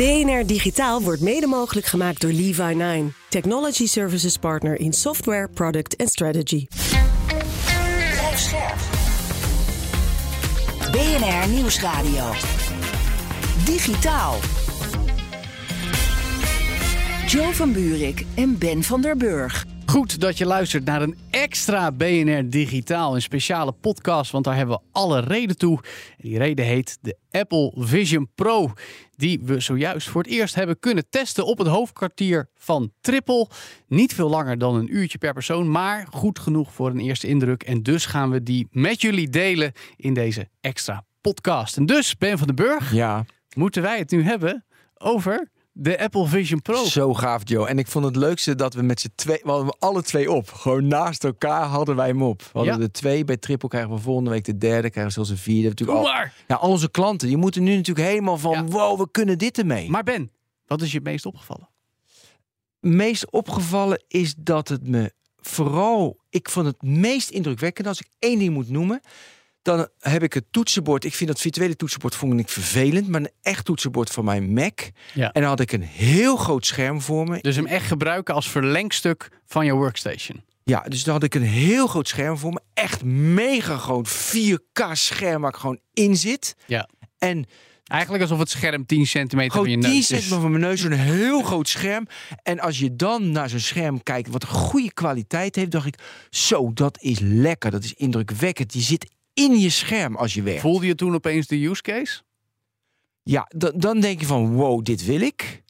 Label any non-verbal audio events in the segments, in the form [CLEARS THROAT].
BNR Digitaal wordt mede mogelijk gemaakt door Levi9, technology services partner in software, product en strategy. BNR Nieuwsradio. Digitaal. Joe van Buurik en Ben van der Burg. Goed dat je luistert naar een extra BNR Digitaal, een speciale podcast, want daar hebben we alle reden toe. En die reden heet de Apple Vision Pro, die we zojuist voor het eerst hebben kunnen testen op het hoofdkwartier van Triple. Niet veel langer dan een uurtje per persoon, maar goed genoeg voor een eerste indruk. En dus gaan we die met jullie delen in deze extra podcast. En dus, Ben van den Burg, Ja, moeten wij het nu hebben over de Apple Vision Pro. zo gaaf Joe. En ik vond het leukste dat we met z'n twee, we hadden alle twee op. Gewoon naast elkaar hadden wij hem op. We hadden Ja. de twee, bij Triple krijgen we volgende week de derde, krijgen we zelfs een vierde. Natuurlijk al, maar! ja, al onze klanten, die moeten nu natuurlijk helemaal van, Ja. wow, we kunnen dit ermee. Maar Ben, wat is je het meest opgevallen? meest opgevallen is dat het me vooral, ik vond het meest indrukwekkend als ik één ding moet noemen. Dan heb ik het toetsenbord. Ik vind dat virtuele toetsenbord vond ik vervelend, maar een echt toetsenbord van mijn Mac. Ja. En dan had ik een heel groot scherm voor me. Dus hem echt gebruiken als verlengstuk van je workstation. Ja, dus dan had ik een heel groot scherm voor me. Echt mega groot 4K scherm waar ik gewoon in zit. Ja. En Eigenlijk alsof het scherm 10 centimeter van je 10 neus is. centimeter van mijn neus, zo'n heel groot scherm. En als je dan naar zo'n scherm kijkt wat een goede kwaliteit heeft, dacht ik, zo, dat is lekker, dat is indrukwekkend. Je zit in je scherm als je werkt. Voelde je toen opeens de use case? Ja, dan, denk je van, wow, dit wil ik.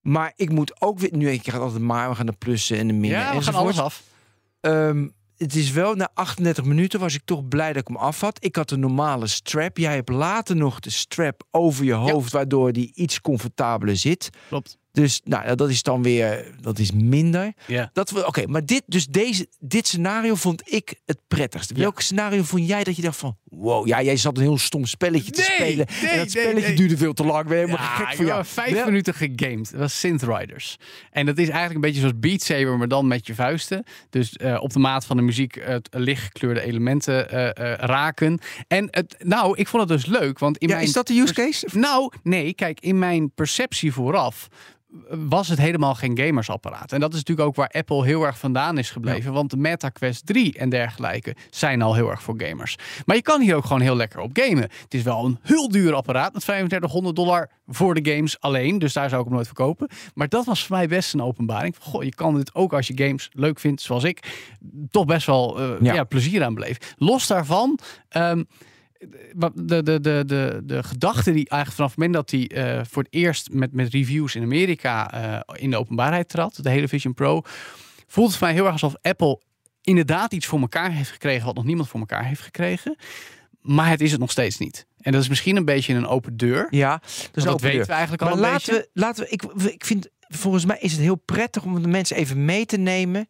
Maar ik moet ook weer, nu ik krijg altijd maar, we gaan de plussen en de minnen Ja, we gaan enzovoort. alles af. Ehm, het is wel, na 38 minuten was ik toch blij dat ik hem af had. Ik had een normale strap. Jij hebt later nog de strap over je hoofd, waardoor die iets comfortabeler zit. Klopt. Dus nou, dat is dan weer, dat is minder. Ja. Dat we, oké, maar dit, dus deze, dit scenario vond ik het prettigste. Ja. Welk scenario vond jij dat je dacht van, wow, ja, jij zat een heel stom spelletje te Nee, spelen nee, en dat spelletje nee. duurde veel te lang. Ben je helemaal Ja, gek joh, jou. vijf minuten gegamed. Dat was Synth Riders. En dat is eigenlijk een beetje zoals Beat Saber, maar dan met je vuisten. Dus eh, op de maat van de muziek het lichtgekleurde elementen eh, eh, raken. En het, nou, ik vond het dus leuk, want in Ja, mijn is dat de use case? Nou, nee, kijk, in mijn perceptie vooraf was het helemaal geen gamersapparaat. En dat is natuurlijk ook waar Apple heel erg vandaan is gebleven. Want de Meta Quest 3 en dergelijke zijn al heel erg voor gamers. Maar je kan hier ook gewoon heel lekker op gamen. Het is wel een heel duur apparaat met 3500 dollar voor de games alleen. Dus daar zou ik hem nooit verkopen. Maar dat was voor mij best een openbaring. Goh, je kan dit ook als je games leuk vindt, zoals ik, toch best wel eh, ja. Ja. plezier aan beleven. Los daarvan... ehm, de, de, de, de, de gedachte die eigenlijk vanaf het moment dat hij eh, voor het eerst met, met reviews in Amerika eh, in de openbaarheid trad, de hele Vision Pro, voelt het voor mij heel erg alsof Apple inderdaad iets voor elkaar heeft gekregen wat nog niemand voor elkaar heeft gekregen. Maar het is het nog steeds niet. En dat is misschien een beetje een open deur. Ja, dus dat weten deur. we eigenlijk al Maar een laten beetje. we, laten we, ik, ik vind, volgens mij is het heel prettig om de mensen even mee te nemen.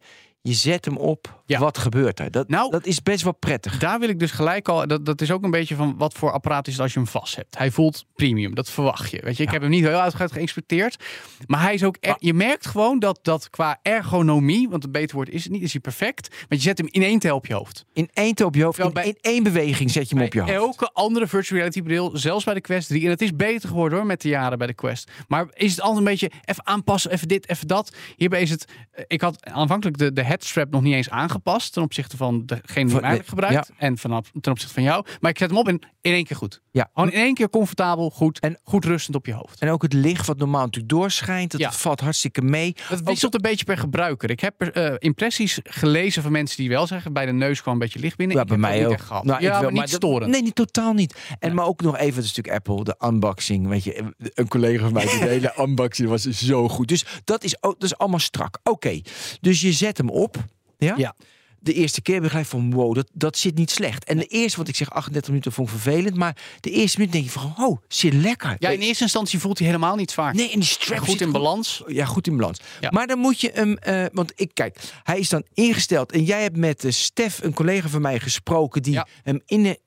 Je zet hem op, Ja. wat gebeurt er? Dat, Nou, dat is best wel prettig. Daar wil ik dus gelijk al. Dat, dat is ook een beetje van wat voor apparaat is het als je hem vast hebt. Hij voelt premium, dat verwacht je. Weet je, ik heb hem niet heel uitgebreid geïnspecteerd. Maar hij is ook. je merkt gewoon dat, dat qua ergonomie, want het beter woord is het niet, is hij perfect. Want je zet hem in één tel op je hoofd. In één tel op je hoofd, in, bij- in één beweging zet je hem op je hoofd. elke andere virtual reality bril, zelfs bij de Quest 3. En het is beter geworden hoor met de jaren bij de Quest. Maar is het altijd een beetje even aanpassen, even dit, even dat. Hierbij is het. eh, Ik had aanvankelijk de, de headstrap nog niet eens aangepast ten opzichte van degene die eigenlijk gebruikt. En vanaf, ten opzichte van jou. Maar ik zet hem op in, in één keer goed. Ja. Gewoon in één keer comfortabel, goed en En- goed rustend op je hoofd. En ook het licht wat normaal natuurlijk doorschijnt, dat Ja. valt hartstikke mee. Het wisselt een beetje per gebruiker. Ik heb eh, impressies gelezen van mensen die wel zeggen bij de neus kwam een beetje licht binnen. Ja, Ik bij dat mij niet ook. Nou, ja, ik wel, maar niet dat- storend. Nee, niet, totaal niet. En maar ook nog even, dat is natuurlijk Apple, de unboxing. Weet je, een collega van mij, die de [LAUGHS] hele unboxing was zo goed. Dus dat is, dat is allemaal strak. Oké, dus je zet hem op. Ja? Ja. de eerste keer gelijk van wow, dat, dat zit niet slecht. En de eerste, wat ik zeg, 38 minuten vond ik vervelend. Maar de eerste minuut denk je van, oh, zit lekker. Ja, in eerste instantie voelt hij helemaal niet zwaar. Nee, en die strap goed in balans. Ja, goed in balans. Ja. Maar dan moet je hem, eh, want ik kijk, hij is dan ingesteld. En jij hebt met eh, Stef, een collega van mij, gesproken die, Ja. hem, in,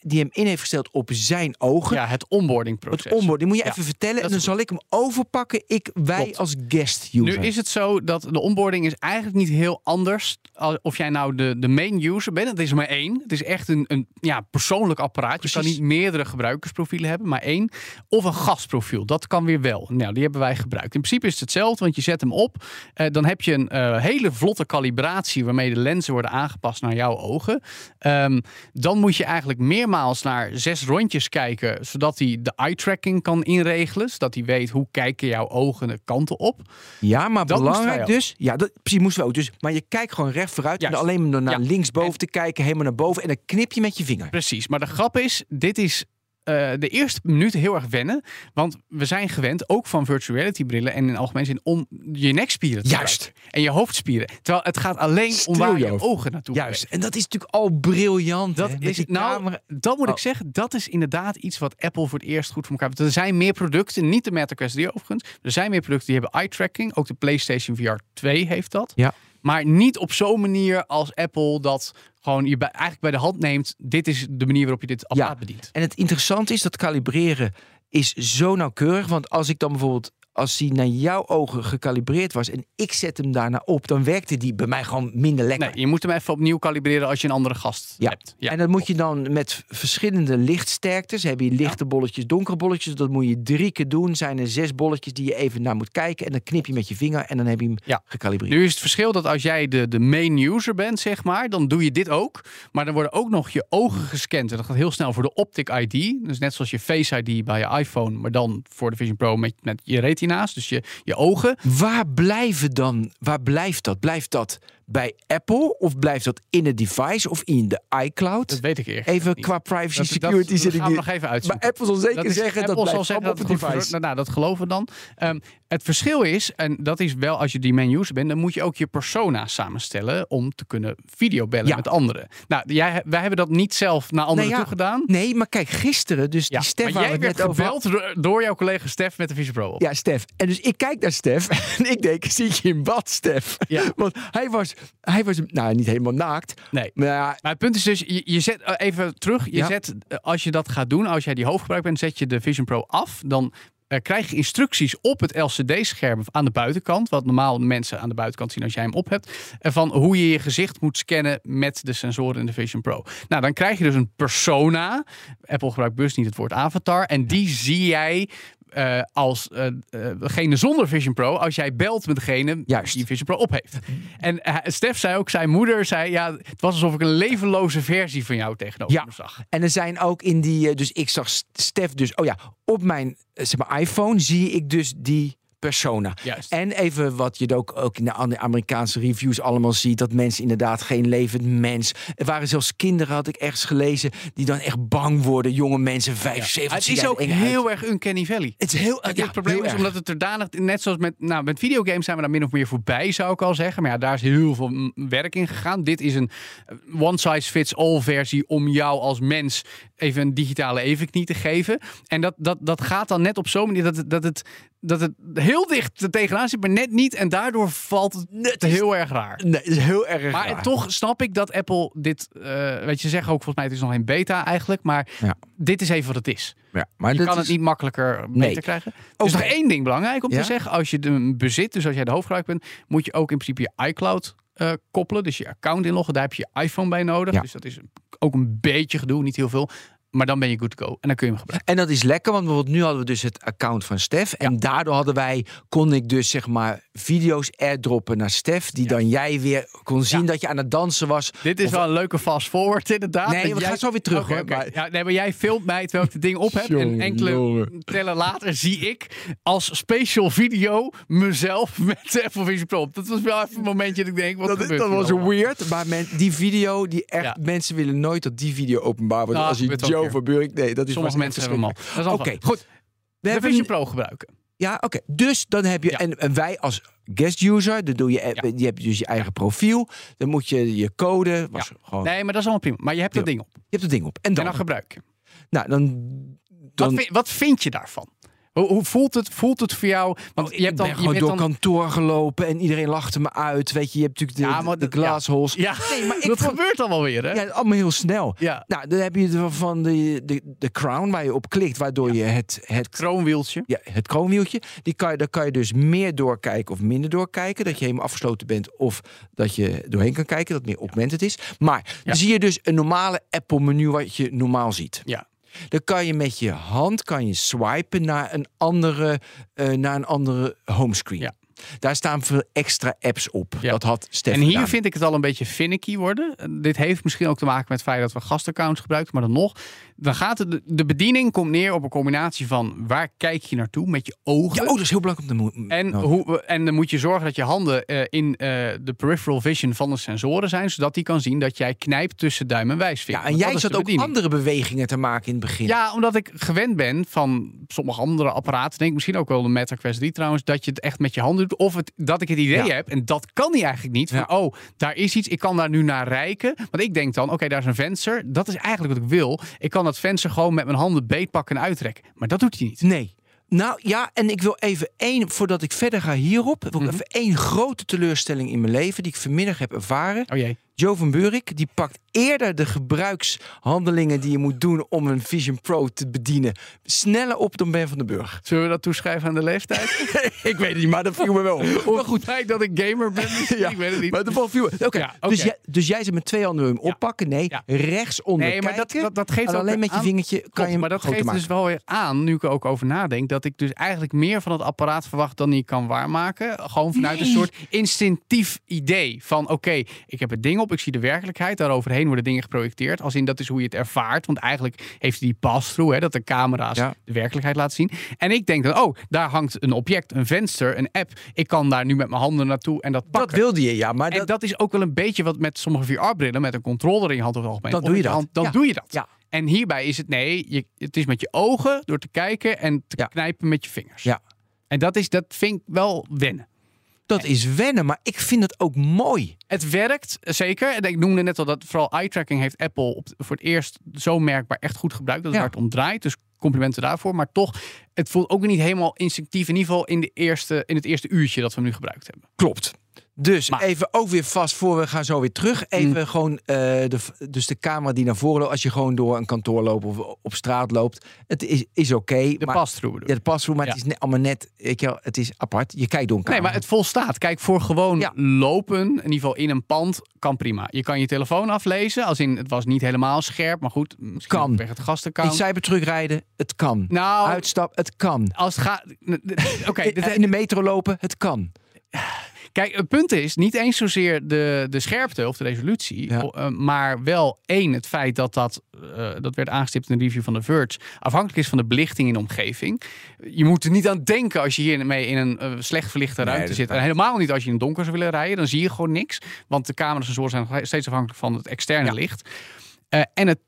die hem in heeft gesteld op zijn ogen. Ja, het onboarding proces. Het onboard, die moet je Ja, even vertellen. En dan zal ik hem overpakken. Ik, wij Klopt. als guest Nu user. is het zo dat de onboarding is eigenlijk niet heel anders. Of jij nou de, de main user bent. Het is maar één. Het is echt een, een ja, persoonlijk apparaat. Je kan niet meerdere gebruikersprofielen hebben, maar één. Of een gastprofiel. Dat kan weer wel. Nou, die hebben wij gebruikt. In principe is het hetzelfde, want je zet hem op. eh, dan heb je een eh, hele vlotte calibratie waarmee de lenzen worden aangepast naar jouw ogen. Ehm, dan moet je eigenlijk meermaals naar zes rondjes kijken, zodat hij de eye tracking kan inregelen. Zodat hij weet hoe kijken jouw ogen de kanten op. Ja, maar Dat belangrijk dus. Ja, dat, precies moesten we ook. Dus, maar je kijkt gewoon recht vooruit. Juist. En alleen maar naar Ja. linksboven En- te kijken, helemaal naar boven. En dan knip je met je vinger. Precies, maar de grap is, dit is eh, de eerste minuten heel erg wennen. Want we zijn gewend, ook van virtual reality brillen en in algemeen zin, om je nekspieren te Juist. gebruiken. En je hoofdspieren. Terwijl het gaat alleen om waar je ogen naartoe Juist. En dat is natuurlijk al briljant. Dat hè, is, die nou, dat moet Oh. ik zeggen, dat is inderdaad iets wat Apple voor het eerst goed voor elkaar heeft. Er zijn meer producten, niet de Meta Quest 3 overigens. Er zijn meer producten die hebben eye tracking. Ook de PlayStation VR 2 heeft dat. Ja. Maar niet op zo'n manier als Apple dat gewoon je bij, eigenlijk bij de hand neemt. Dit is de manier waarop je dit apparaat bedient. En het interessante is dat kalibreren is zo nauwkeurig. Want als ik dan bijvoorbeeld, als die naar jouw ogen gecalibreerd was en ik zet hem daarna op, dan werkte die bij mij gewoon minder lekker. Nee, je moet hem even opnieuw kalibreren als je een andere gast Ja. hebt. Ja. En dat moet je dan met verschillende lichtsterktes. Heb je lichte bolletjes, donkere bolletjes. Dat moet je drie keer doen. Zijn er zes bolletjes die je even naar moet kijken. En dan knip je met je vinger en dan heb je hem Ja. gecalibreerd. Nu is het verschil dat als jij de, de main user bent, zeg maar, dan doe je dit ook. Maar dan worden ook nog je ogen gescand. En dat gaat heel snel voor de Optic ID. Dus net zoals je Face ID bij je iPhone, maar dan voor de Vision Pro met, met je Dus je, je ogen. Waar blijven dan? Waar blijft dat? Blijft dat bij Apple of blijft dat in het device of in de iCloud? Dat weet ik eerlijk even niet. qua privacy Dat- security dat, zit ik niet. nog even Maar uitzoeken. Apple zal zeker Dat is- zeggen Apple dat zal zeggen op het device. voor- nou, dat geloven we dan. Ehm, het verschil is, en dat is wel als je die main user bent, dan moet je ook je persona samenstellen om te kunnen videobellen Ja. met anderen. Nou, jij, wij hebben dat niet zelf naar anderen Nee, ja. toe gedaan. Nee, maar kijk, gisteren, dus Ja, die Stef maar jij werd over gebeld door jouw collega Stef met de Vision Pro op. Ja, Stef. En dus ik kijk naar Stef [LAUGHS] en ik denk, zie je in bad, Stef? [LAUGHS] Want hij was, hij was, nou niet helemaal naakt, Nee. maar het punt is dus, je, je zet eh, even terug. Je Ja. zet, eh, als je dat gaat doen, als jij die hoofdgebruik bent, zet je de Vision Pro af. Dan eh, krijg je instructies op het LCD-scherm aan de buitenkant. Wat normaal mensen aan de buitenkant zien als jij hem op hebt. Van hoe je je gezicht moet scannen met de sensoren in de Vision Pro. Nou, dan krijg je dus een persona. Apple gebruikt bewust niet het woord avatar. En die zie jij. Eh, als eh, eh, degene zonder Vision Pro, als jij belt met degene Juist. die Vision Pro op heeft. En Stef zei ook, zijn moeder zei, ja, het was alsof ik een levenloze versie van jou tegenover Ja. me zag. En er zijn ook in die, dus ik zag Stef dus, oh ja, op mijn zeg maar, iPhone zie ik dus die persona. Juist. En even wat je ook, ook in de Amerikaanse reviews allemaal ziet, dat mensen inderdaad geen levend mens. Er waren zelfs kinderen, had ik ergens gelezen, die dan echt bang worden. Jonge mensen, vijf, zeven. het is ook heel erg Uncanny Valley. Het is heel, Het, ja, het probleem heel is erg. omdat het er danig, net zoals met, nou, met videogames zijn we daar min of meer voorbij, zou ik al zeggen. Maar ja, daar is heel veel werk in gegaan. Dit is een eh, one size fits all versie om jou als mens even een digitale evenknie te geven. En dat, dat, dat gaat dan net op zo'n manier dat het, dat, het, dat het heel dicht er tegenaan zit, maar net niet. En daardoor valt het Net heel erg raar. Nee, het is heel erg Maar raar. toch snap ik dat Apple dit, eh, weet je, zeggen ook volgens mij, het is nog in beta eigenlijk, maar Ja. dit is even wat het is. Ja, maar Je kan is- het niet makkelijker beter Nee. krijgen. Er is nog één ding belangrijk om Ja? te zeggen. Als je hem bezit, dus als jij de hoofdgebruiker bent, moet je ook in principe je iCloud eh, koppelen. Dus je account inloggen. Daar heb je je iPhone bij nodig. Ja. Dus dat is ook een beetje gedoe, niet heel veel. Maar dan ben je good to go. En dan kun je hem gebruiken. En dat is lekker, want bijvoorbeeld nu hadden we dus het account van Stef. En daardoor hadden wij, kon ik dus zeg maar video's airdroppen naar Stef. Die dan jij weer kon zien Ja. dat je aan het dansen was. Dit is Of- wel een leuke fast forward inderdaad. Nee, we jij- gaan zo weer terug, Oké, hoor, oké. maar- Ja, nee, maar jij filmt mij terwijl ik het ding op heb. en enkele jongen. tellen later zie ik als special video mezelf [LAUGHS] met de Apple Vision Pro. Dat was wel even een momentje dat ik denk, wat Dat, gebeurt dat was allemaal? weird, maar men, die video, die echt, mensen willen nooit dat die video openbaar wordt. Nou, als je Buurik, nee, dat is Sommige mensen hebben hem al. Oké, goed. We De hebben Vision Pro gebruiken. Ja, oké. Dus dan heb je, Ja. en, en wij als guest user, dan doe je, Ja. je hebt dus je eigen profiel. Dan moet je je code, was gewoon, Nee, maar dat is allemaal prima. Maar je hebt dat Ja. ding op. je hebt het ding op. En En dan, gebruik je. nou, dan, dan Wat, vind, wat vind je daarvan? Hoe, hoe voelt, het, voelt het voor jou? Want je hebt dan, ben je gewoon door dan kantoor gelopen en iedereen lachte me uit. Weet je, je hebt natuurlijk de, Ja, maar de, dat- ja. Nee, maar ik dat vond- gebeurt allemaal weer, hè? Ja, allemaal heel snel. Ja. Nou, dan heb je van de, de, de crown waar je op klikt, waardoor je het, het, Kroonwieltje. ja, het kroonwieltje, die kan je, daar kan je dus meer doorkijken of minder doorkijken. Dat je helemaal afgesloten bent of dat je doorheen kan kijken, dat meer augmented is. Maar dan zie je dus een normale Apple menu wat je normaal ziet. Ja. Dan kan je met je hand kan je swipen naar een andere, eh, naar een andere homescreen. Ja. Daar staan veel extra apps op. Ja. Dat had Stef En hier gedaan. vind ik het al een beetje finicky worden. Eh, Dit heeft misschien ook te maken met het feit dat we gastaccounts gebruiken, maar dan nog. Dan gaat het, de bediening komt neer op een combinatie van waar kijk je naartoe met je ogen. Ja, oh, dat is heel belangrijk om te. En, hoe, en dan moet je zorgen dat je handen eh, in eh, de peripheral vision van de sensoren zijn, zodat die kan zien dat jij knijpt tussen duim en wijsvinger. Ja, en jij zat ook bediening. andere bewegingen te maken in het begin. Ja, omdat ik gewend ben van sommige andere apparaten, denk ik misschien ook wel de Meta Quest 3 trouwens, dat je het echt met je handen doet. Of het, dat ik het idee Ja. heb, en dat kan hij eigenlijk niet, van Ja. oh, daar is iets, ik kan daar nu naar reiken. Want ik denk dan, oké, daar is een venster, dat is eigenlijk wat ik wil. Ik kan dat venster gewoon met mijn handen beetpakken en uittrekken. Maar dat doet hij niet. Nee. Nou ja, en ik wil even één, voordat ik verder ga hierop, wil ik Mhm. even één grote teleurstelling in mijn leven die ik vanmiddag heb ervaren. Oh jee. Joe van Buurik, die pakt eerder de gebruikshandelingen die je moet doen om een Vision Pro te bedienen, sneller op dan Ben van den Burg. Zullen we dat toeschrijven aan de leeftijd? [LAUGHS] ik weet het niet, maar dat viel me wel. [LAUGHS] maar goed, feit dat ik gamer ben, [LAUGHS] Ja, ik weet het niet. Maar de viel me- Oké, Ja, dus, jij, dus jij zit met twee handen hem Ja. oppakken? Nee, Ja. rechts onder Nee, maar dat, dat, dat geeft alleen met je aan- vingertje kan Klopt, je maar dat geeft maken. dus wel weer aan, nu ik er ook over nadenk, dat ik dus eigenlijk meer van het apparaat verwacht dan ik kan waarmaken. Gewoon vanuit een soort instinctief idee van oké, ik heb het ding op, ik zie de werkelijkheid, daaroverheen worden dingen geprojecteerd. Als in dat is hoe je het ervaart, want eigenlijk heeft hij die pass-through, hè, dat de camera's Ja. de werkelijkheid laten zien. En ik denk dan, oh, daar hangt een object, een venster, een app. Ik kan daar nu met mijn handen naartoe en dat pakken. Dat wilde je, ja. Maar En dat, dat is ook wel een beetje wat met sommige VR-brillen, met een controller in je hand het algemeen. Dan of doe je dat. hand, dan Ja. doe je dat. Ja. En hierbij is het nee, je, het is met je ogen door te kijken en te knijpen met je vingers. Ja. En dat, is, dat vind ik wel wennen. Dat is wennen, maar ik vind het ook mooi. Het werkt eh, zeker. En ik noemde net al dat vooral eye tracking heeft Apple op, voor het eerst zo merkbaar echt goed gebruikt. Dat Ja. het om draait. Dus complimenten daarvoor. Maar toch, het voelt ook niet helemaal instinctief. In ieder geval in, de eerste, in het eerste uurtje dat we hem nu gebruikt hebben. Klopt. Dus Maar- even ook weer vast voor we gaan zo weer terug. Even Mm. gewoon eh, de, dus de camera die naar voren loopt. Als je gewoon door een kantoor loopt of op straat loopt. Het is, is oké. De bedoel Ja, ik. de pass maar Ja. het is net, allemaal net. Wel, het is apart. Je kijkt door een Nee, camera. maar het volstaat. Kijk, voor gewoon Ja. lopen, in ieder geval in een pand, kan prima. Je kan je telefoon aflezen, als in het was niet helemaal scherp, maar goed, Kan. weg het gastenkant. In cyber rijden, het kan. Nou, Uitstap, het kan. als het gaat. Oké, [LAUGHS] In, in de metro lopen, het kan. Kijk, het punt is niet eens zozeer de, de scherpte of de resolutie, Ja. eh, maar wel één, het feit dat dat, eh, dat werd aangestipt in een review van The Verge, afhankelijk is van de belichting in de omgeving. Je moet er niet aan denken als je hiermee in een eh, slecht verlichte ruimte zit. En helemaal niet als je in het donker zou willen rijden, dan zie je gewoon niks. Want de camerasensoren zijn nog steeds afhankelijk van het externe Ja. licht. En het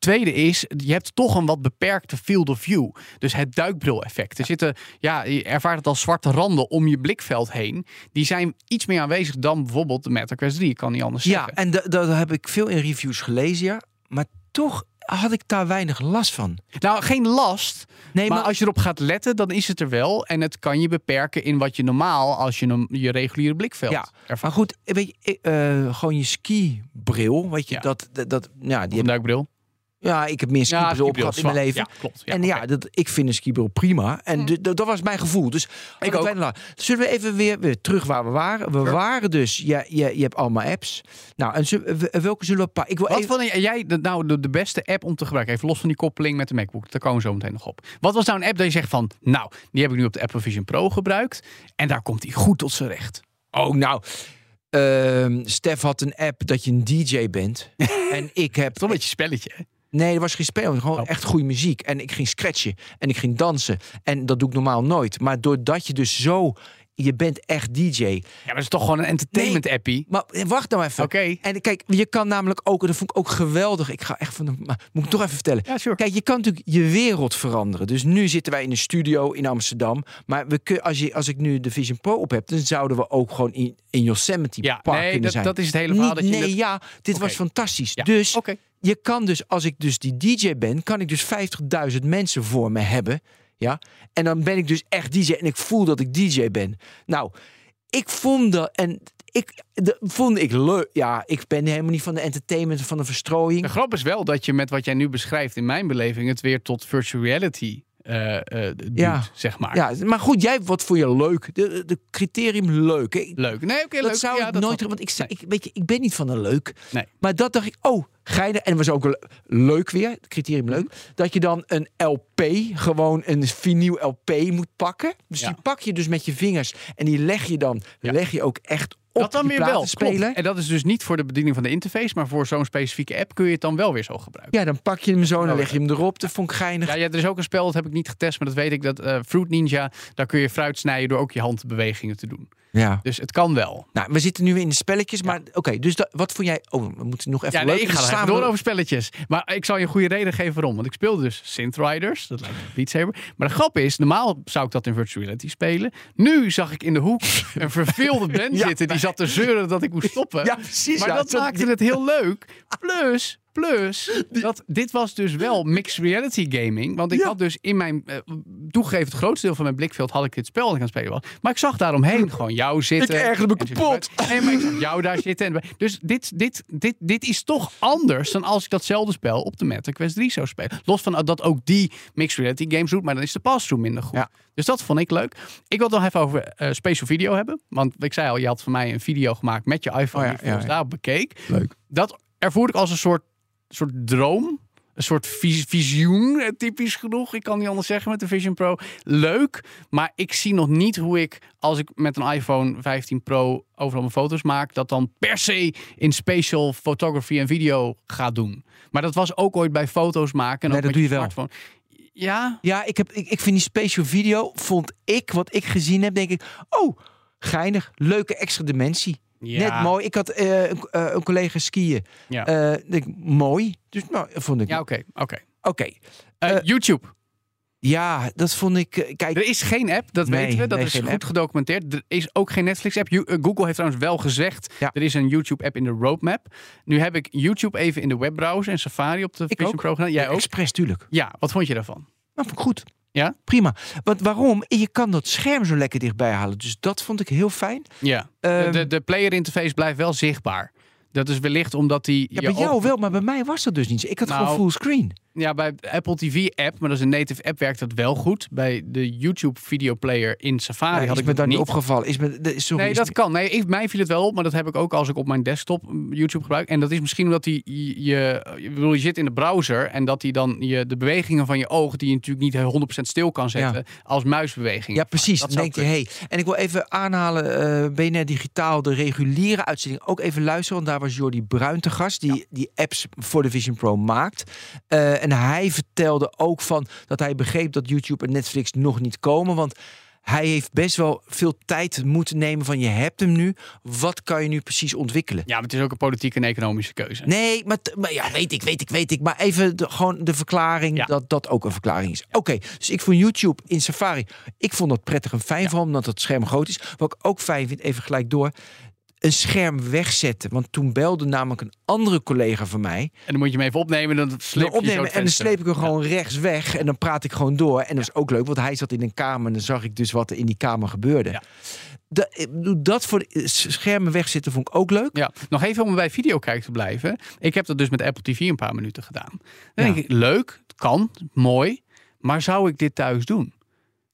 tweede is, je hebt toch een wat beperkte field of view. Dus het duikbril-effect. Er zitten, ja, je ervaart het als zwarte randen om je blikveld heen. Die zijn iets meer aanwezig dan bijvoorbeeld de Meta Quest 3. Ik kan niet anders Ja, zeggen. en da- dat heb ik veel in reviews gelezen, ja. Maar toch had ik daar weinig last van. Nou, geen last. Nee, maar, maar, als je erop gaat letten, dan is het er wel. En het kan je beperken in wat je normaal, als je je reguliere blikveld Ja, ervaart. maar goed, weet je, eh, gewoon je skibril, weet je, Ja. dat, dat, ja, die duikbril. Ja, ik heb meer skibril, gehad in mijn leven. Ja, klopt. Ja, en ja, dat, ik vind een skibril prima. En de- de- dat was mijn gevoel. Dus ik ook. Zullen we even weer, weer terug waar we waren? We Sure. waren dus, ja, je, je hebt allemaal apps. Nou, en zullen we- welke zullen we pakken? Ik wil Wat even, vond jij de, nou de, de beste app om te gebruiken? Even los van die koppeling met de MacBook. Daar komen we zo meteen nog op. Wat was nou een app dat je zegt van... Nou, die heb ik nu op de Apple Vision Pro gebruikt. En daar komt hij goed tot zijn recht. oh nou, ehm, Stef had een app dat je een DJ bent. [LAUGHS] en ik heb Toch een beetje spelletje. hè? Nee, er was geen spel. Gewoon Oh. echt goede muziek. En ik ging scratchen. En ik ging dansen. En dat doe ik normaal nooit. Maar doordat je dus zo je bent echt DJ. Ja, maar het is toch gewoon een entertainment appie. Maar eh, wacht nou even. Oké. En kijk, je kan namelijk ook, en dat vond ik ook geweldig. Ik ga echt van de. Maar moet ik toch even vertellen? Ja, sure. Kijk, je kan natuurlijk je wereld veranderen. Dus nu zitten wij in een studio in Amsterdam. Maar we kun, als, je, als ik nu de Vision Pro op heb, dan zouden we ook gewoon in, in Yosemite Ja, Park nee, kunnen dat, zijn. dat is het hele verhaal. Niet- dat je nee, dat- ja, dit was fantastisch. Ja, Dus Oké. Je kan dus, als ik dus die DJ ben, kan ik dus 50.000 mensen voor me hebben. Ja, en dan ben ik dus echt DJ en ik voel dat ik DJ ben. Nou, ik vond dat en ik de, vond ik leuk. Ja, ik ben helemaal niet van de entertainment, van de verstrooiing. De grap is wel dat je met wat jij nu beschrijft, in mijn beleving, het weer tot virtual reality eh, eh, doet, Ja. zeg maar. Ja, maar goed, jij wat voor je leuk? De, de criterium leuk. hè? Leuk. Nee, oké, dat leuk. zou ja, ik dat nooit, want ik, Nee. ik, weet je, ik ben niet van een leuk. Nee. Maar dat dacht ik, oh, geinig. En was ook le- leuk weer, het criterium leuk, Mhm. dat je dan een LP, gewoon een vinyl LP moet pakken. Dus Ja. die pak je dus met je vingers en die leg je dan, leg je ook echt op Dat dan weer wel. spelen. En dat is dus niet voor de bediening van de interface, maar voor zo'n specifieke app kun je het dan wel weer zo gebruiken. Ja, dan pak je hem zo en dan leg je hem erop. Dat vond ik geinig. Ja, ja, er is ook een spel, dat heb ik niet getest, maar dat weet ik, dat eh, Fruit Ninja, daar kun je fruit snijden door ook je handbewegingen te doen. Ja. Dus het kan wel. Nou, we zitten nu in de spelletjes, maar oké, dus dat, wat vond jij... Oh, we moeten nog even Ja, nee, ik ga door over spelletjes. Maar ik zal je een goede reden geven waarom. Want ik speelde dus Synth Riders. Dat lijkt me Beat Saber. Maar de grap is, normaal zou ik dat in virtual reality spelen. Nu zag ik in de hoek [LAUGHS] een verveelde band Ja, zitten. Die zat te zeuren dat ik moest stoppen. Ja, precies. maar ja. dat maakte het heel leuk. [LAUGHS] Plus, plus, dat, dit was dus wel mixed reality gaming. Want ik Ja. had dus in mijn, eh, toegegeven het grootste deel van mijn blikveld had ik dit spel aan het spelen was. Maar ik zag daaromheen [LAUGHS] gewoon jou zitten. Ik ergerde me kapot. Nee, maar ik zag jou daar zitten. En, dus dit, dit, dit, dit is toch anders dan als ik datzelfde spel op de Meta Quest 3 zou spelen. Los van dat ook die mixed reality games doet, maar dan is de pass-through minder goed. Ja. Dus dat vond ik leuk. Ik wil het nog even over eh special video hebben. Want ik zei al, je had van mij een video gemaakt met je iPhone Oh ja, die ik volgens ja, ja. daarop bekeek. Leuk. Dat ervoerde ik als een soort, soort droom. Een soort vis- visioen, eh, typisch genoeg. Ik kan niet anders zeggen met de Vision Pro. Leuk, maar ik zie nog niet hoe ik, als ik met een iPhone 15 Pro overal mijn foto's maak, dat dan per se in spatial photography en video ga doen. Maar dat was ook ooit bij foto's maken. En Nee, ook dat met doe je wel. smartphone. Ja, Ja, ik, heb, ik, ik vind die special video, vond ik, wat ik gezien heb, denk ik, oh, geinig, leuke extra dimensie. Ja. Net mooi. Ik had eh, een, eh, een collega skiën. Ja. Eh, mooi. Dus nou, vond ik. ja oké. oké. Oké. YouTube. Ja, dat vond ik. kijk, Er is geen app, dat Nee, weten we. Dat nee, is goed app. gedocumenteerd. Er is ook geen Netflix-app. Google heeft trouwens wel gezegd, Ja. er is een YouTube-app in de roadmap. Nu heb ik YouTube even in de webbrowser en Safari op de Ik Vision ook. Pro gedaan. Jij ook? expres, tuurlijk. Ja, wat vond je daarvan? Nou, vond ik goed. Ja? Prima. Want waarom? Je kan dat scherm zo lekker dichtbij halen. Dus dat vond ik heel fijn. Ja. Ehm, de, de, de player interface blijft wel zichtbaar. Dat is wellicht omdat die... ja, bij jou wel, maar bij mij was dat dus niet. Ik had Nou, gewoon fullscreen. Ja, bij Apple TV-app, maar dat is een native app, werkt dat wel goed. Bij de YouTube videoplayer in Safari Ja, had ik me dat dan niet opgevallen. Is me, de- sorry, Nee, is dat kan. Nee, ik, mij viel het wel op, maar dat heb ik ook als ik op mijn desktop YouTube gebruik. En dat is misschien omdat die, je, je, bedoel, je zit in de browser en dat die dan je, de bewegingen van je oog, die je natuurlijk niet 100% stil kan zetten, als muisbewegingen. Ja, precies. Dat Dan zou denk je, hey. En ik wil even aanhalen, eh BNR Digitaal, de reguliere uitzending, ook even luisteren. Want daar was Jordi Bruin te gast, die die apps voor de Vision Pro maakt. Eh, en hij vertelde ook van dat hij begreep dat YouTube en Netflix nog niet komen. Want hij heeft best wel veel tijd moeten nemen van je hebt hem nu. Wat kan je nu precies ontwikkelen? Ja, maar het is ook een politieke en economische keuze. Nee, maar, maar ja, weet ik, weet ik, weet ik. Maar even de, gewoon de verklaring Ja. dat dat ook een verklaring is. Oké, dus ik vond YouTube in Safari, ik vond dat prettig en fijn, vooral omdat het scherm groot is. Wat ik ook fijn vind, even gelijk door, een scherm wegzetten. Want toen belde namelijk een andere collega van mij. En dan moet je hem even opnemen en dan sleep Dan opnemen en dan sleep ik hem gewoon rechts weg. En dan praat ik gewoon door. En dat is ook leuk, want hij zat in een kamer. En dan zag ik dus wat er in die kamer gebeurde. Ja. Da- ik bedoel, dat voor schermen wegzetten vond ik ook leuk. Ja, nog even om bij videokijk te blijven. Ik heb dat dus met Apple TV een paar minuten gedaan. Dan Ja. denk ik, leuk, kan, mooi. Maar zou ik dit thuis doen?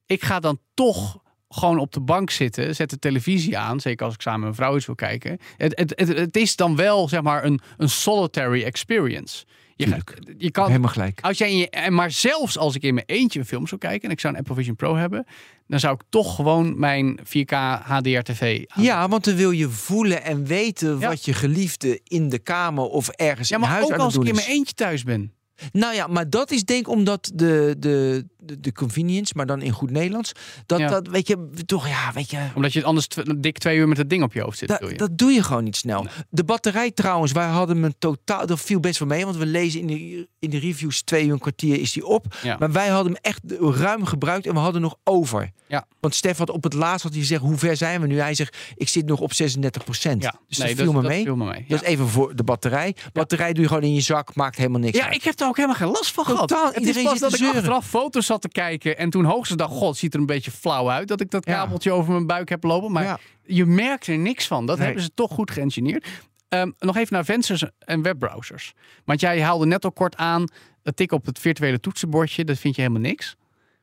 Ik ga dan toch gewoon op de bank zitten, zet de televisie aan. Zeker als ik samen met mijn vrouw iets wil kijken. Het, het, het, het is dan wel, zeg maar, een, een solitary experience. Je, je kan, Helemaal gelijk. als jij in je, en maar zelfs als ik in mijn eentje een film zou kijken en ik zou een Apple Vision Pro hebben, dan zou ik toch gewoon mijn 4K HDR TV aan. Ja, want dan wil je voelen en weten Ja. wat je geliefde in de kamer of ergens Ja, in maar huis ook aan als het ik in mijn eentje thuis ben. Nou ja, maar dat is denk ik omdat de, de, de, de convenience, maar dan in goed Nederlands. Dat, Ja. dat weet je, toch ja, weet je. Omdat je anders dik twee uur met het ding op je hoofd zit. Dat, bedoel je? dat doe je gewoon niet snel. De batterij trouwens, wij hadden hem totaal... Dat viel best wel mee, want we lezen in de, in de reviews... twee uur een kwartier is die op. Ja. Maar wij hadden hem echt ruim gebruikt en we hadden nog over. Ja. Want Stef had op het laatst had hij gezegd... hoe ver zijn we nu? Hij zegt, ik zit nog op 36 procent. ja. Dus nee, dat viel me dat mee. viel me mee. Dat is even voor de batterij. Batterij doe je gewoon in je zak, maakt helemaal niks Ja, uit. ik heb er ook helemaal geen last van gehad. Totaal, Het is iedereen pas dat ik achteraf foto's zat te kijken en toen hoogstens dacht, god, ziet er een beetje flauw uit dat ik dat Ja. kabeltje over mijn buik heb lopen. Maar Ja. je merkt er niks van. Dat Nee. hebben ze toch goed geïngineerd. Ehm, nog even naar vensters en webbrowsers. Want jij haalde net al kort aan, het tik op het virtuele toetsenbordje, dat vind je helemaal niks.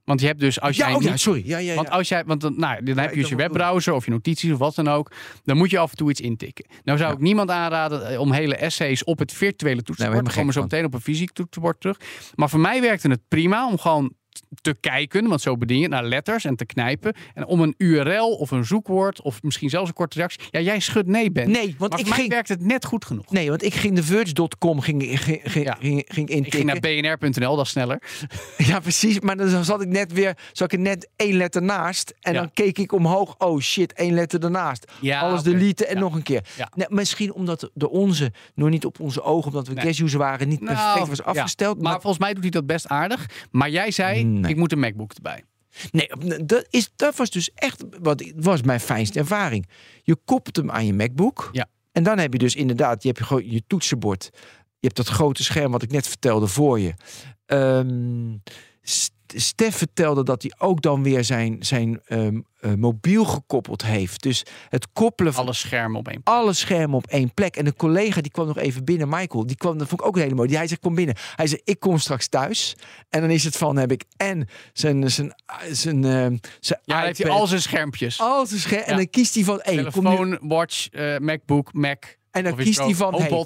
Want je hebt dus, als Ja, jij oh, ja, niet- sorry. Ja, ja, Want ja. als jij, want dan, nou, dan heb je dus je webbrowser of je notities of wat dan ook. Dan moet je af en toe iets intikken. Nou zou ik niemand aanraden eh, om hele essays op het virtuele Nee, toetsenbord. we we komen zo meteen op een fysiek toetsenbord terug. Maar voor mij werkte het prima om gewoon te kijken, want zo bedien je naar letters en te knijpen. En om een URL of een zoekwoord of misschien zelfs een korte reactie. Ja, jij schudt nee, Ben. Nee, want maar ik mij ging- werkt het net goed genoeg. Nee, want ik ging de Verge.com ging, ging, ging, Ja. ging, ging Ik ging intikken. naar bnr.nl, dat is sneller. [LAUGHS] Ja, precies. Maar dan zat ik net weer, zat ik net één letter naast. En Ja. dan keek ik omhoog. Oh shit, één letter ernaast. Ja, Alles oké. deleten en nog een keer. Ja. Nee, misschien omdat de onze nog niet op onze ogen, omdat we Nee. guest user waren, niet Nou, perfect was ja. afgesteld. Maar volgens mij doet hij dat best aardig. Maar jij zei, Nee. ik moet een MacBook erbij. Nee, dat, is, dat was dus echt wat was mijn fijnste ervaring. Je koppelt hem aan je MacBook. Ja. En dan heb je dus inderdaad, je hebt je, gewoon je toetsenbord. Je hebt dat grote scherm wat ik net vertelde voor je. St- Stef vertelde dat hij ook dan weer zijn, zijn ehm, eh, mobiel gekoppeld heeft. Dus het koppelen van Alle schermen op één. alle schermen op één plek. En een collega die kwam nog even binnen, Michael, die kwam, dat vond ik ook een hele mooie. Die, hij zegt, kom binnen. Hij zei, ik kom straks thuis. En dan is het van, heb ik en zijn, zijn, zijn, ehm, zijn Ja, dan heeft hij iPad, al zijn schermpjes. al zijn scherm. En dan kiest hij van, kom nu, Telefoon, watch, eh, MacBook, Mac. en dan kiest hij van, hey.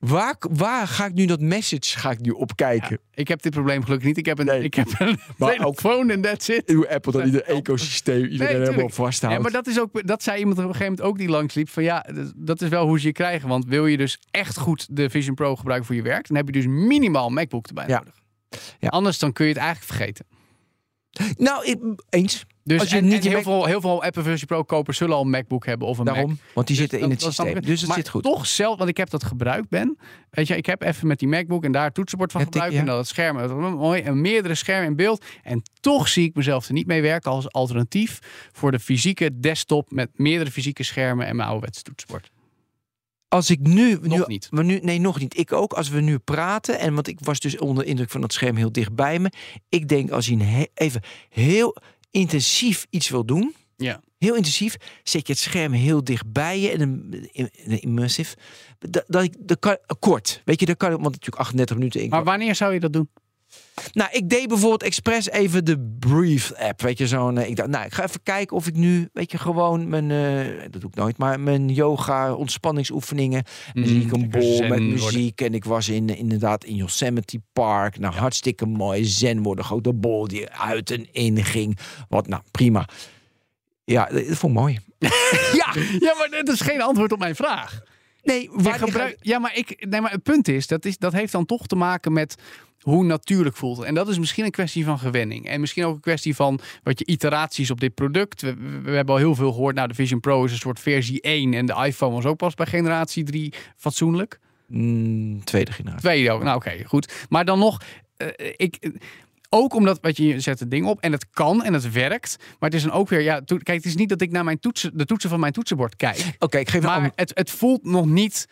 Waar, waar ga ik nu dat message ga ik nu opkijken? Ik heb dit probleem gelukkig niet. Ik heb een, Nee. ik heb een Maar [LAUGHS] telefoon en that's it. Hoe Apple dan [LAUGHS] Nee, ieder ecosysteem, iedereen helemaal tuurlijk. vasthoudt. Ja, maar dat, is ook, dat zei iemand op een gegeven moment ook die langsliep. Van ja, dat is wel hoe ze je krijgen. Want wil je dus echt goed de Vision Pro gebruiken voor je werk, dan heb je dus minimaal een MacBook erbij Ja. nodig. Ja. Anders dan kun je het eigenlijk vergeten. Nou, ik- eens. Dus Als je en, niet en heel, Mac- veel, heel veel Apple Vision Pro kopers zullen al een MacBook hebben of een Mac. Daarom, want die zitten in het systeem. Dus het maar zit goed. Toch zelf, want ik heb dat gebruikt, Ben. Weet je, ik heb even met die MacBook en daar het toetsenbord van Ja, gebruikt. ja. En dat scherm, mooi. En meerdere schermen in beeld. En toch zie ik mezelf er niet mee werken als alternatief voor de fysieke desktop met meerdere fysieke schermen en mijn ouderwetse toetsenbord. Als ik nu, nu, Nog niet. Maar nu, nee, nog niet. Ik ook. Als we nu praten, en want ik was dus onder de indruk van dat scherm heel dicht bij me. Ik denk als he- even heel intensief iets wil doen, Ja. heel intensief, zet je het scherm heel dicht bij je en een, immersive. Dat, dat, ik- dat kan kort. Weet je, dat kan want natuurlijk 38 minuten. Ik, Maar wanneer zou je dat doen? Nou, ik deed bijvoorbeeld expres even de Breathe app. Weet je, zo'n. eh, Ik dacht, nou, ik ga even kijken of ik nu, weet je, gewoon mijn. eh, dat doe ik nooit, maar mijn yoga, ontspanningsoefeningen. Dan zie ik een bol met worden. muziek. En ik was in, inderdaad in Yosemite Park. Nou, hartstikke mooi. Zen worden. De bol die uit en in ging. Wat, nou, prima. Ja, dat dat vond ik mooi. [LAUGHS] ja, Ja, maar dat is geen antwoord op mijn vraag. Nee, Je waar gebruik- ja, maar, ik, nee, maar het punt is dat, is, dat heeft dan toch te maken met hoe natuurlijk voelt. En dat is misschien een kwestie van gewenning. En misschien ook een kwestie van wat je iteraties op dit product. We, hebben al heel veel gehoord. Nou, de Vision Pro is een soort versie 1. En de iPhone was ook pas bij generatie 3 fatsoenlijk. Mm, tweede generatie. Tweede ook. Nou, oké, goed. Maar dan nog, eh, ik. Ook omdat wat je, je zet het ding op en het kan en het werkt. Maar het is dan ook weer, ja, kijk, het is niet dat ik naar mijn toetsen, de toetsen van mijn toetsenbord kijk. Oké, ik geef Maar het, het voelt nog niet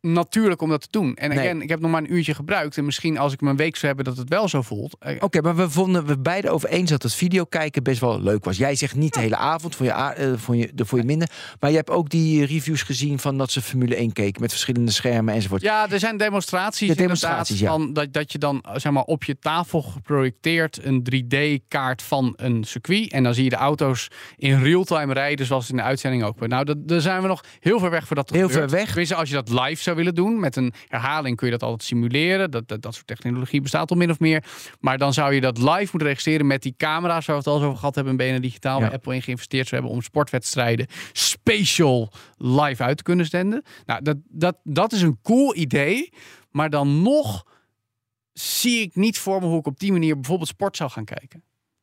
natuurlijk om dat te doen. En Nee. again, ik heb nog maar een uurtje gebruikt. En misschien als ik mijn week zou hebben dat het wel zo voelt. Eh, Oké, maar we vonden we beide over eens dat het video kijken best wel leuk was. Jij zegt niet de hele avond, voor je, eh, voor je, de, voor je minder. Maar je hebt ook die reviews gezien van dat ze Formule 1 keken met verschillende schermen enzovoort. Ja, er zijn demonstraties, Ja, demonstraties, ja. van dat, dat je dan eh, zeg maar, op je tafel geprojecteerd een 3D-kaart van een circuit. En dan zie je de auto's in real-time rijden, zoals in de uitzending ook. Nou, dat, daar zijn we nog heel ver weg voor dat te Heel gebeurt. ver weg. Tenminste, als je dat live zou willen doen, met een herhaling kun je dat altijd simuleren. Dat, dat, dat soort technologie bestaat al min of meer. Maar dan zou je dat live moeten registreren met die camera's waar we het al over gehad hebben in BNN Digitaal. Ja. Waar Apple in geïnvesteerd zou hebben om sportwedstrijden special live uit te kunnen zenden. Nou, dat, dat, dat is een cool idee. Maar dan nog zie ik niet voor me hoe ik op die manier bijvoorbeeld sport zou gaan kijken.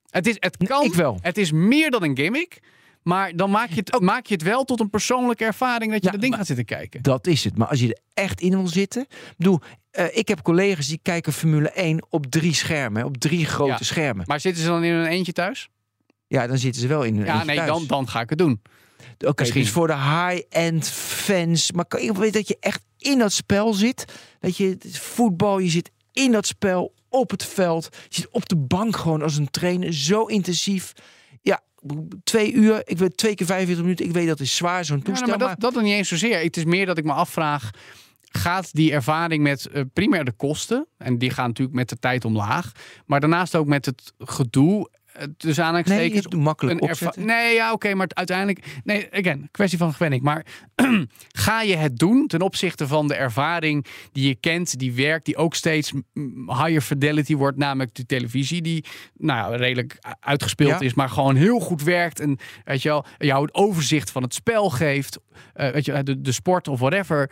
Het, is, het kan, ik wel. Het is meer dan een gimmick. Maar dan maak je het, maak je het wel tot een persoonlijke ervaring dat je Ja, dat ding gaat zitten kijken. Dat is het. Maar als je er echt in wil zitten. Ik bedoel, eh, ik heb collega's die kijken Formule 1 op drie schermen. Op drie grote Ja. schermen. Maar zitten ze dan in een eentje thuis? Ja, dan zitten ze wel in een Ja, eentje nee, thuis. dan, dan ga ik het doen. Oké, misschien. dus voor de high-end fans. Maar kan je weten dat je echt in dat spel zit? Weet je, voetbal, je zit in dat spel, op het veld. Je zit op de bank gewoon als een trainer. Zo intensief. Ja, twee uur. Ik weet twee keer 45 minuten. Ik weet dat is zwaar, zo'n Ja, toestel. maar dat, dat niet eens zozeer. Het is meer dat ik me afvraag. Gaat die ervaring met eh, primair de kosten, en die gaan natuurlijk met de tijd omlaag, maar daarnaast ook met het gedoe, tussen nee, aanhalingstekens, doet makkelijk een opzetten. Nee, ja, oké, maar uiteindelijk. Nee, again, kwestie van gewenning. Maar [CLEARS THROAT] ga je het doen ten opzichte van de ervaring die je kent, die werkt, die ook steeds higher fidelity wordt, namelijk de televisie, die nou ja, redelijk uitgespeeld Ja. is, maar gewoon heel goed werkt. En weet je wel, jou het overzicht van het spel geeft, eh, weet je, de, de sport of whatever.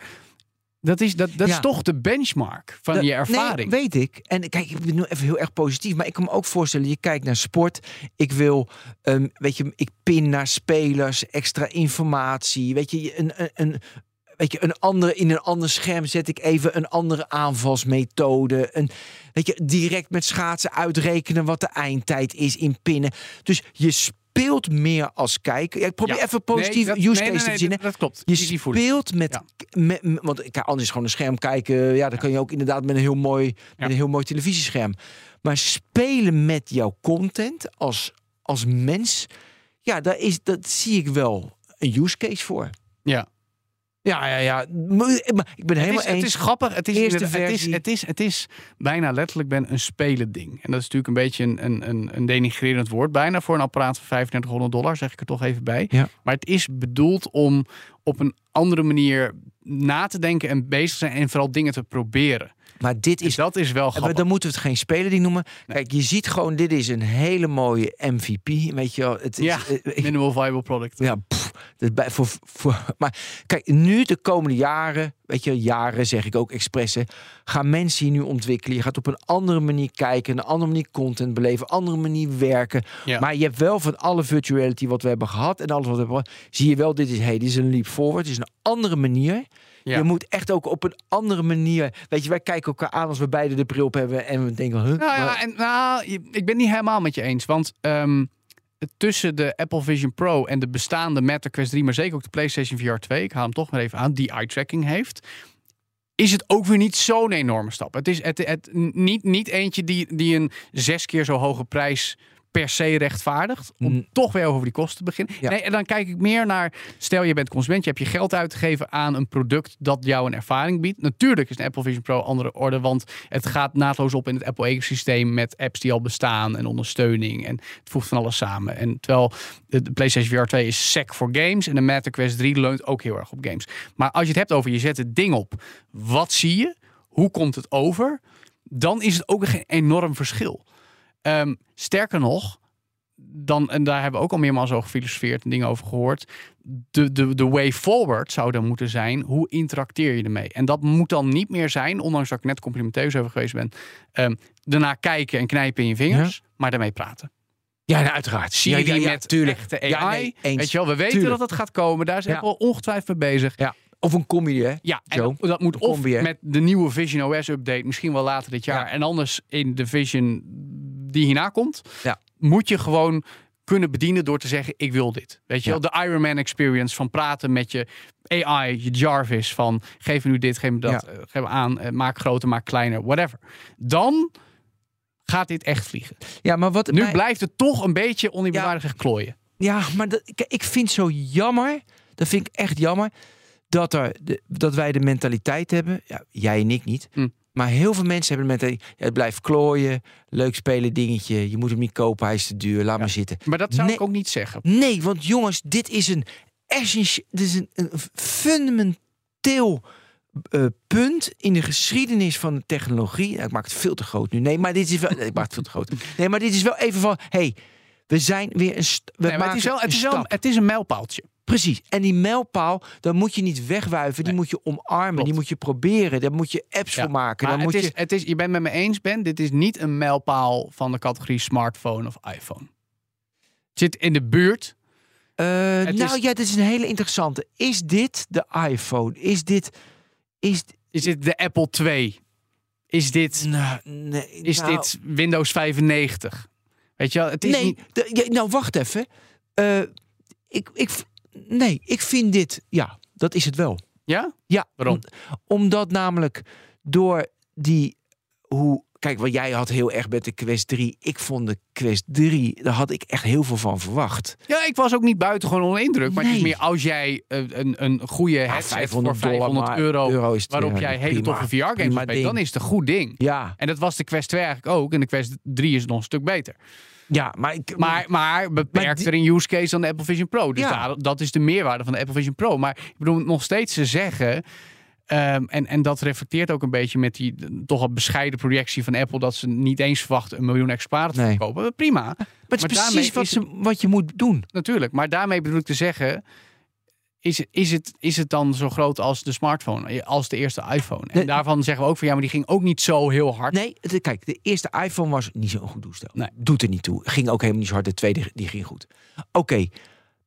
Dat is, dat, dat is toch de benchmark van Dat- je ervaring. Nee, weet ik. En kijk, ik ben nu even heel erg positief. Maar ik kan me ook voorstellen, je kijkt naar sport. Ik wil, ehm, weet je, ik pin naar spelers, extra informatie. Weet je, een, een, een, weet je, een andere, in een ander scherm zet ik even een andere aanvalsmethode. Een, weet je, direct met schaatsen uitrekenen wat de eindtijd is in pinnen. Dus je speelt meer als kijker. Ja, ik probeer Ja. even Nee, dat- use nee, case nee, te zien. dat- Dat klopt. Je speelt met, Ja. met, met- want anders is gewoon een scherm kijken. Ja, dan kan je ook inderdaad met een heel mooi, met een heel mooi televisiescherm. Maar spelen met jouw content als, als mens, ja, daar is, dat zie ik wel een use case voor. Ja. Ja, ja, ja. Maar ik ben Het helemaal is, het is grappig. Het is, het, is, het, is, het is bijna letterlijk ben een spelen ding. En dat is natuurlijk een beetje een, een, een, een denigrerend woord. Bijna voor een apparaat van 3500 dollar, zeg ik er toch even bij. Ja. Maar het is bedoeld om op een andere manier na te denken en bezig te zijn. En vooral dingen te proberen. Maar dit is dat is wel we- grappig. dan moeten we het geen spelerding noemen. Kijk, je ziet gewoon, dit is een hele mooie MVP. Weet je wel, het is, Ja, eh, Minimal viable product. Ja, pff, dat bij, voor, voor, [LAUGHS] maar kijk, nu de komende jaren, weet je, jaren zeg ik ook expres, hè, gaan mensen hier nu ontwikkelen. Je gaat op een andere manier kijken, een andere manier content beleven, een andere manier werken. Ja. Maar je hebt wel van alle virtual reality wat we hebben gehad en alles wat we hebben gehad, zie je wel, dit is, hey, dit is een leap forward, het is een andere manier. Ja. Je moet echt ook op een andere manier. Weet je, wij kijken elkaar aan als we beide de bril op hebben en we denken, huh? Nou ja, en, nou, ik ben niet helemaal met je eens. Want ehm, tussen de Apple Vision Pro en de bestaande Meta Quest 3, maar zeker ook de PlayStation VR 2, ik haal hem toch maar even aan, die eye tracking heeft. Is het ook weer niet zo'n enorme stap? Het is het, het, niet, niet eentje die, die een zes keer zo hoge prijs per se rechtvaardigt. Om Mm. toch weer over die kosten te beginnen. Ja. Nee, en dan kijk ik meer naar. Stel je bent consument, je hebt je geld uitgegeven aan een product dat jou een ervaring biedt. Natuurlijk is een Apple Vision Pro andere orde, want het gaat naadloos op in het Apple ecosysteem met apps die al bestaan en ondersteuning. En het voegt van alles samen. En terwijl de, PlayStation VR 2 is sec voor games en de Meta Quest 3 leunt ook heel erg op games. Maar als je het hebt over je zet het ding op, wat zie je? Hoe komt het over? Dan is het ook geen enorm verschil. Ehm, sterker nog, dan, en daar hebben we ook al meermaals over gefilosofeerd en dingen over gehoord. De, de, de way forward zou dan moeten zijn, hoe interacteer je ermee? En dat moet dan niet meer zijn, ondanks dat ik net complimenteus over geweest ben, ehm daarna kijken en knijpen in je vingers, maar daarmee praten. ja, nou, uiteraard. Siri ja, met tuurlijk. echte AI. Ja, nee, eens. Weet je wel, we weten Tuurlijk. dat het gaat komen. Daar is. Apple ongetwijfeld mee bezig. Ja. Of een comedy, hè? Ja, en dat moet of combi, met de nieuwe Vision OS update, misschien wel later dit jaar. Ja. En anders in de Vision die hierna komt, Ja. moet je gewoon kunnen bedienen door te zeggen, ik wil dit. Weet je Ja. de Iron Man experience van praten met je AI, je Jarvis, van geef me nu dit, geef me dat, Ja. eh, geef me aan, eh, maak groter, maak kleiner, whatever. Dan gaat dit echt vliegen. Ja, maar wat Nu blijft het toch een beetje oneerbiedwaardig klooien. Ja, maar dat, ik, ik vind zo jammer. Dat vind ik echt jammer. Dat, er, de, dat wij de mentaliteit hebben. Ja, jij en ik niet. Hm. Maar heel veel mensen hebben. Ja, het blijft klooien. Leuk spelen dingetje. Je moet hem niet kopen. Hij is te duur. Laat maar zitten. Maar dat zou Nee. ik ook niet zeggen. Nee, want jongens, dit is een essentieel. Dit is een, een fundamenteel eh, punt in de geschiedenis van de technologie. Ik maak het veel te groot nu. Nee, maar dit is wel. ik maak het veel te groot. Nee, maar dit is wel even van. hey, we zijn weer een. we Nee, maar maken het is wel, het is wel het is een mijlpaaltje. Precies. En die mijlpaal, dan moet je niet wegwuiven. Die Nee. moet je omarmen. Klopt. Die moet je proberen. Daar moet je apps Ja. voor maken. Maar Dan het moet is, je... het is, je bent met me eens, Ben. Dit is niet een mijlpaal van de categorie smartphone of iPhone. Het zit in de buurt. Eh, het nou is- ja, dit is een hele interessante. Is dit de iPhone? Is dit... Is, Is dit de Apple 2? Is dit, nou, nee, is nou, dit Windows 95? Weet je wel, het is nee, niet... de- ja, nou wacht even. Eh, ik, ik, nee, ik vind dit... Ja, dat is het wel. Ja? Ja, Waarom? om- omdat namelijk door die... Hoe, kijk, wat jij had heel erg met de Quest 3. Ik vond de Quest 3, daar had ik echt heel veel van verwacht. Ja, ik was ook niet buitengewoon onder indruk. Maar het is meer als jij een, een goede Ja, headset voor 500 maar euro... is het, waarop ja, jij hele toffe VR-games speelt, dan is het een goed ding. Ja, En dat was de Quest 2 eigenlijk ook. En de Quest 3 is nog een stuk beter. Ja, maar ik... Maar, maar beperkter in use case dan de Apple Vision Pro. Dus Ja. daar, dat is de meerwaarde van de Apple Vision Pro. Maar ik bedoel nog steeds te zeggen... ehm, en, en dat reflecteert ook een beetje met die toch al bescheiden projectie van Apple... dat ze niet eens verwachten een miljoen exemplaren te Nee. verkopen. Prima, Maar het is maar precies wat, ze, wat je moet doen. natuurlijk. Maar daarmee bedoel ik te zeggen... Is, is, het, is het dan zo groot als de smartphone, als de eerste iPhone? En daarvan zeggen we ook van ja, maar die ging ook niet zo heel hard. Nee, het- kijk, de eerste iPhone was niet zo'n goed toestel. Nee. Doet er niet toe. Ging ook helemaal niet zo hard. De tweede die ging goed. Oké,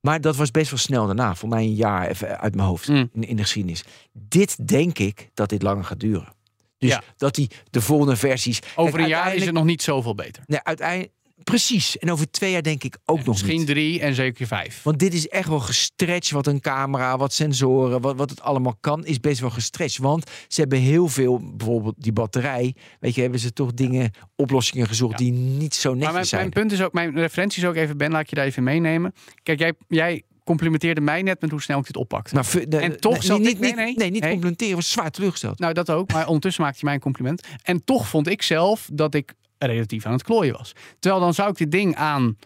maar dat was best wel snel daarna. Voor mij een jaar even uit mijn hoofd Mm. in, in de geschiedenis. Dit denk ik dat dit langer gaat duren. Dus Ja. dat die de volgende versies. Over Kijk, een jaar is het nog niet zoveel beter. Nee, uiteindelijk. Precies. En over twee jaar denk ik ook nog Misschien niet. drie en zeker vijf. Want dit is echt wel gestretched. Wat een camera, wat sensoren, wat, wat het allemaal kan, is best wel gestretched. Want ze hebben heel veel, bijvoorbeeld die batterij. Weet je, hebben ze toch dingen, oplossingen gezocht Ja. die niet zo netjes Maar mijn, zijn. mijn punt is ook, mijn referentie is ook even, Ben, laat ik je daar even meenemen. Kijk, jij, jij complimenteerde mij net met hoe snel ik dit oppakte. Maar vu- de- En toch nee, zat niet, ik- nee, niet, nee. nee, niet complimenteren, was zwaar teleurgesteld. Nou, dat ook. Maar ondertussen maakte je mij een compliment. En toch vond ik zelf dat ik relatief aan het klooien was. Terwijl dan zou ik dit ding aan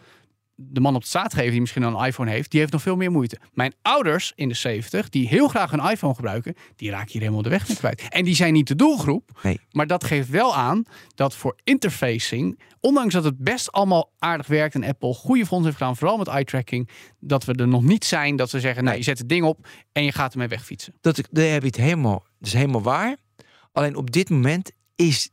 de man op de straat geven die misschien een iPhone heeft. Die heeft nog veel meer moeite. Mijn ouders in de 70, die heel graag een iPhone gebruiken, die raken hier helemaal de weg mee kwijt. En die zijn niet de doelgroep. Nee. Maar dat geeft wel aan dat voor interfacing, ondanks dat het best allemaal aardig werkt en Apple goede vondst heeft gedaan, vooral met eye-tracking, dat we er nog niet zijn dat ze zeggen, nee, Nee. je zet het ding op en je gaat ermee wegfietsen. Dat, ik- daar heb je het helemaal, dat is helemaal waar. Alleen op dit moment is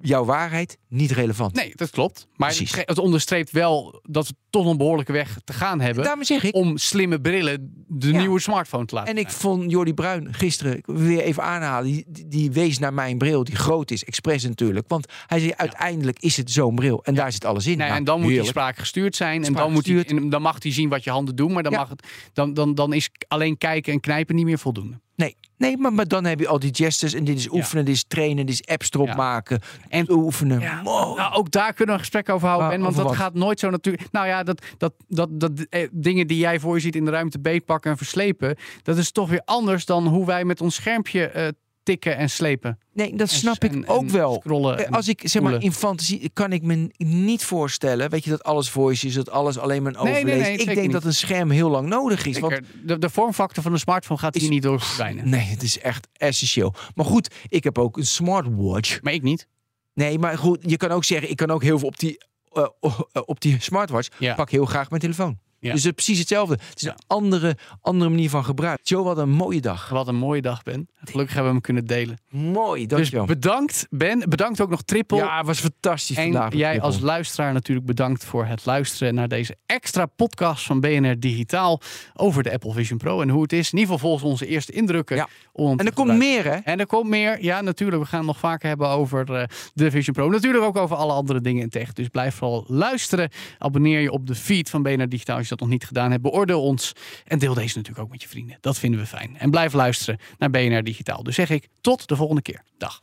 jouw waarheid niet relevant. Nee, dat klopt. Maar Precies. het, onderstreept wel dat we toch een behoorlijke weg te gaan hebben. Daarom zeg ik. Om slimme brillen de Ja. nieuwe smartphone te laten En ik vond Jordi Bruin gisteren weer even aanhalen. Die, die, wees naar mijn bril, die groot is, expres natuurlijk. Want hij zei uiteindelijk is het zo'n bril. En daar zit alles in. Nee, Nou, en dan moet die spraak gestuurd zijn. En dan, moet die, en dan mag hij zien wat je handen doen. Maar dan, Ja. mag het, dan, dan, dan is alleen kijken en knijpen niet meer voldoende. Nee, nee maar, maar dan heb je al die gestures. En dit is oefenen, dit is trainen, dit is apps erop Ja. maken. En- En oefenen. Wow. Nou, ook daar kunnen we een gesprek over houden. Ben, want over dat wat? gaat nooit zo natuurlijk. Nou ja, dat, dat, dat, dat eh, dingen die jij voor je ziet in de ruimte beetpakken en verslepen. Dat is toch weer anders dan hoe wij met ons schermpje eh, tikken en slepen. Nee, dat En- snap ik en- ook en wel. Scrollen. Eh, Als ik zeg maar in fantasie kan ik me niet voorstellen, weet je dat alles voice is, dat alles alleen maar een Nee, nee, overlees. nee, ik denk niet. dat een scherm heel lang nodig is. Want. De, de vormfactor van de smartphone gaat hier Is- niet door verdwijnen. nee, het is echt essentieel. Maar goed, ik heb ook een smartwatch. Maar ik niet. Nee, maar goed, je kan ook zeggen, ik kan ook heel veel op die, eh, oh, eh, op die smartwatch. Ja. Pak heel graag mijn telefoon. Ja. Dus het is precies hetzelfde. Het is Ja. een andere, andere manier van gebruik. Joe, wat een mooie dag. Wat een mooie dag, Ben. Gelukkig hebben we hem kunnen delen. Mooi, Dus dankjewel. bedankt, Ben. Bedankt ook nog Triple. ja, het was fantastisch en vandaag. jij Triple. als luisteraar natuurlijk bedankt voor het luisteren naar deze extra podcast van BNR Digitaal over de Apple Vision Pro en hoe het is. In ieder geval volgens onze eerste indrukken. Ja. En er komt meer, hè? En er komt meer. Ja, natuurlijk. We gaan het nog vaker hebben over eh, de Vision Pro. Natuurlijk ook over alle andere dingen in tech. Dus blijf vooral luisteren. Abonneer je op de feed van BNR Digitaal als je dat nog niet gedaan hebt. Beoordeel ons. En deel deze natuurlijk ook met je vrienden. Dat vinden we fijn. En blijf luisteren naar BNR Digitaal. Dus zeg ik tot de volgende keer. Dag.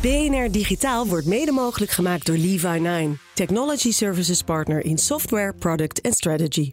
BNR Digitaal wordt mede mogelijk gemaakt door Levi9, technology services partner in software, product en strategy.